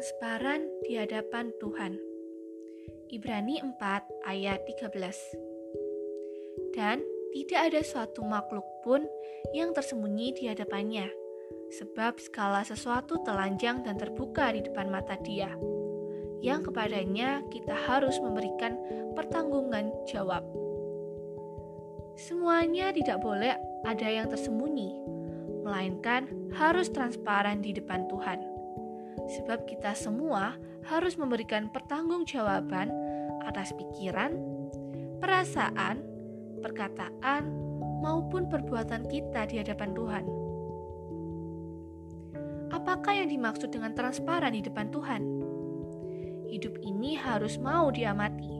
transparan di hadapan Tuhan. Ibrani 4 ayat 13. Dan tidak ada suatu makhluk pun yang tersembunyi di hadapannya, sebab segala sesuatu telanjang dan terbuka di depan mata Dia, yang kepadanya kita harus memberikan pertanggungan jawab. Semuanya tidak boleh ada yang tersembunyi, melainkan harus transparan di depan Tuhan sebab kita semua harus memberikan pertanggungjawaban atas pikiran, perasaan, perkataan, maupun perbuatan kita di hadapan Tuhan. Apakah yang dimaksud dengan transparan di depan Tuhan? Hidup ini harus mau diamati,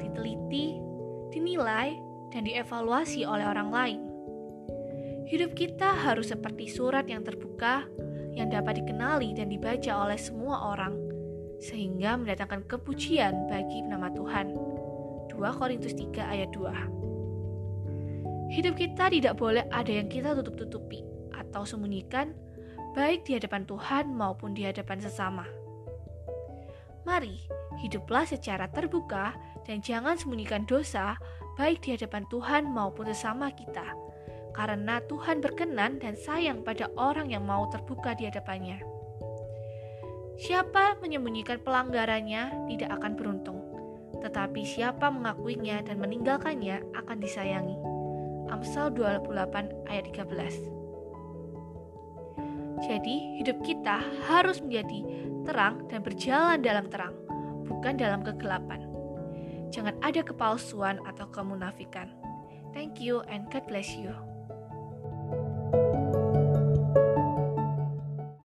diteliti, dinilai, dan dievaluasi oleh orang lain. Hidup kita harus seperti surat yang terbuka yang dapat dikenali dan dibaca oleh semua orang, sehingga mendatangkan kepujian bagi nama Tuhan. 2 Korintus 3 ayat 2 Hidup kita tidak boleh ada yang kita tutup-tutupi atau sembunyikan, baik di hadapan Tuhan maupun di hadapan sesama. Mari, hiduplah secara terbuka dan jangan sembunyikan dosa, baik di hadapan Tuhan maupun sesama kita karena Tuhan berkenan dan sayang pada orang yang mau terbuka di hadapannya. Siapa menyembunyikan pelanggarannya tidak akan beruntung, tetapi siapa mengakuinya dan meninggalkannya akan disayangi. Amsal 28 ayat 13 Jadi hidup kita harus menjadi terang dan berjalan dalam terang, bukan dalam kegelapan. Jangan ada kepalsuan atau kemunafikan. Thank you and God bless you.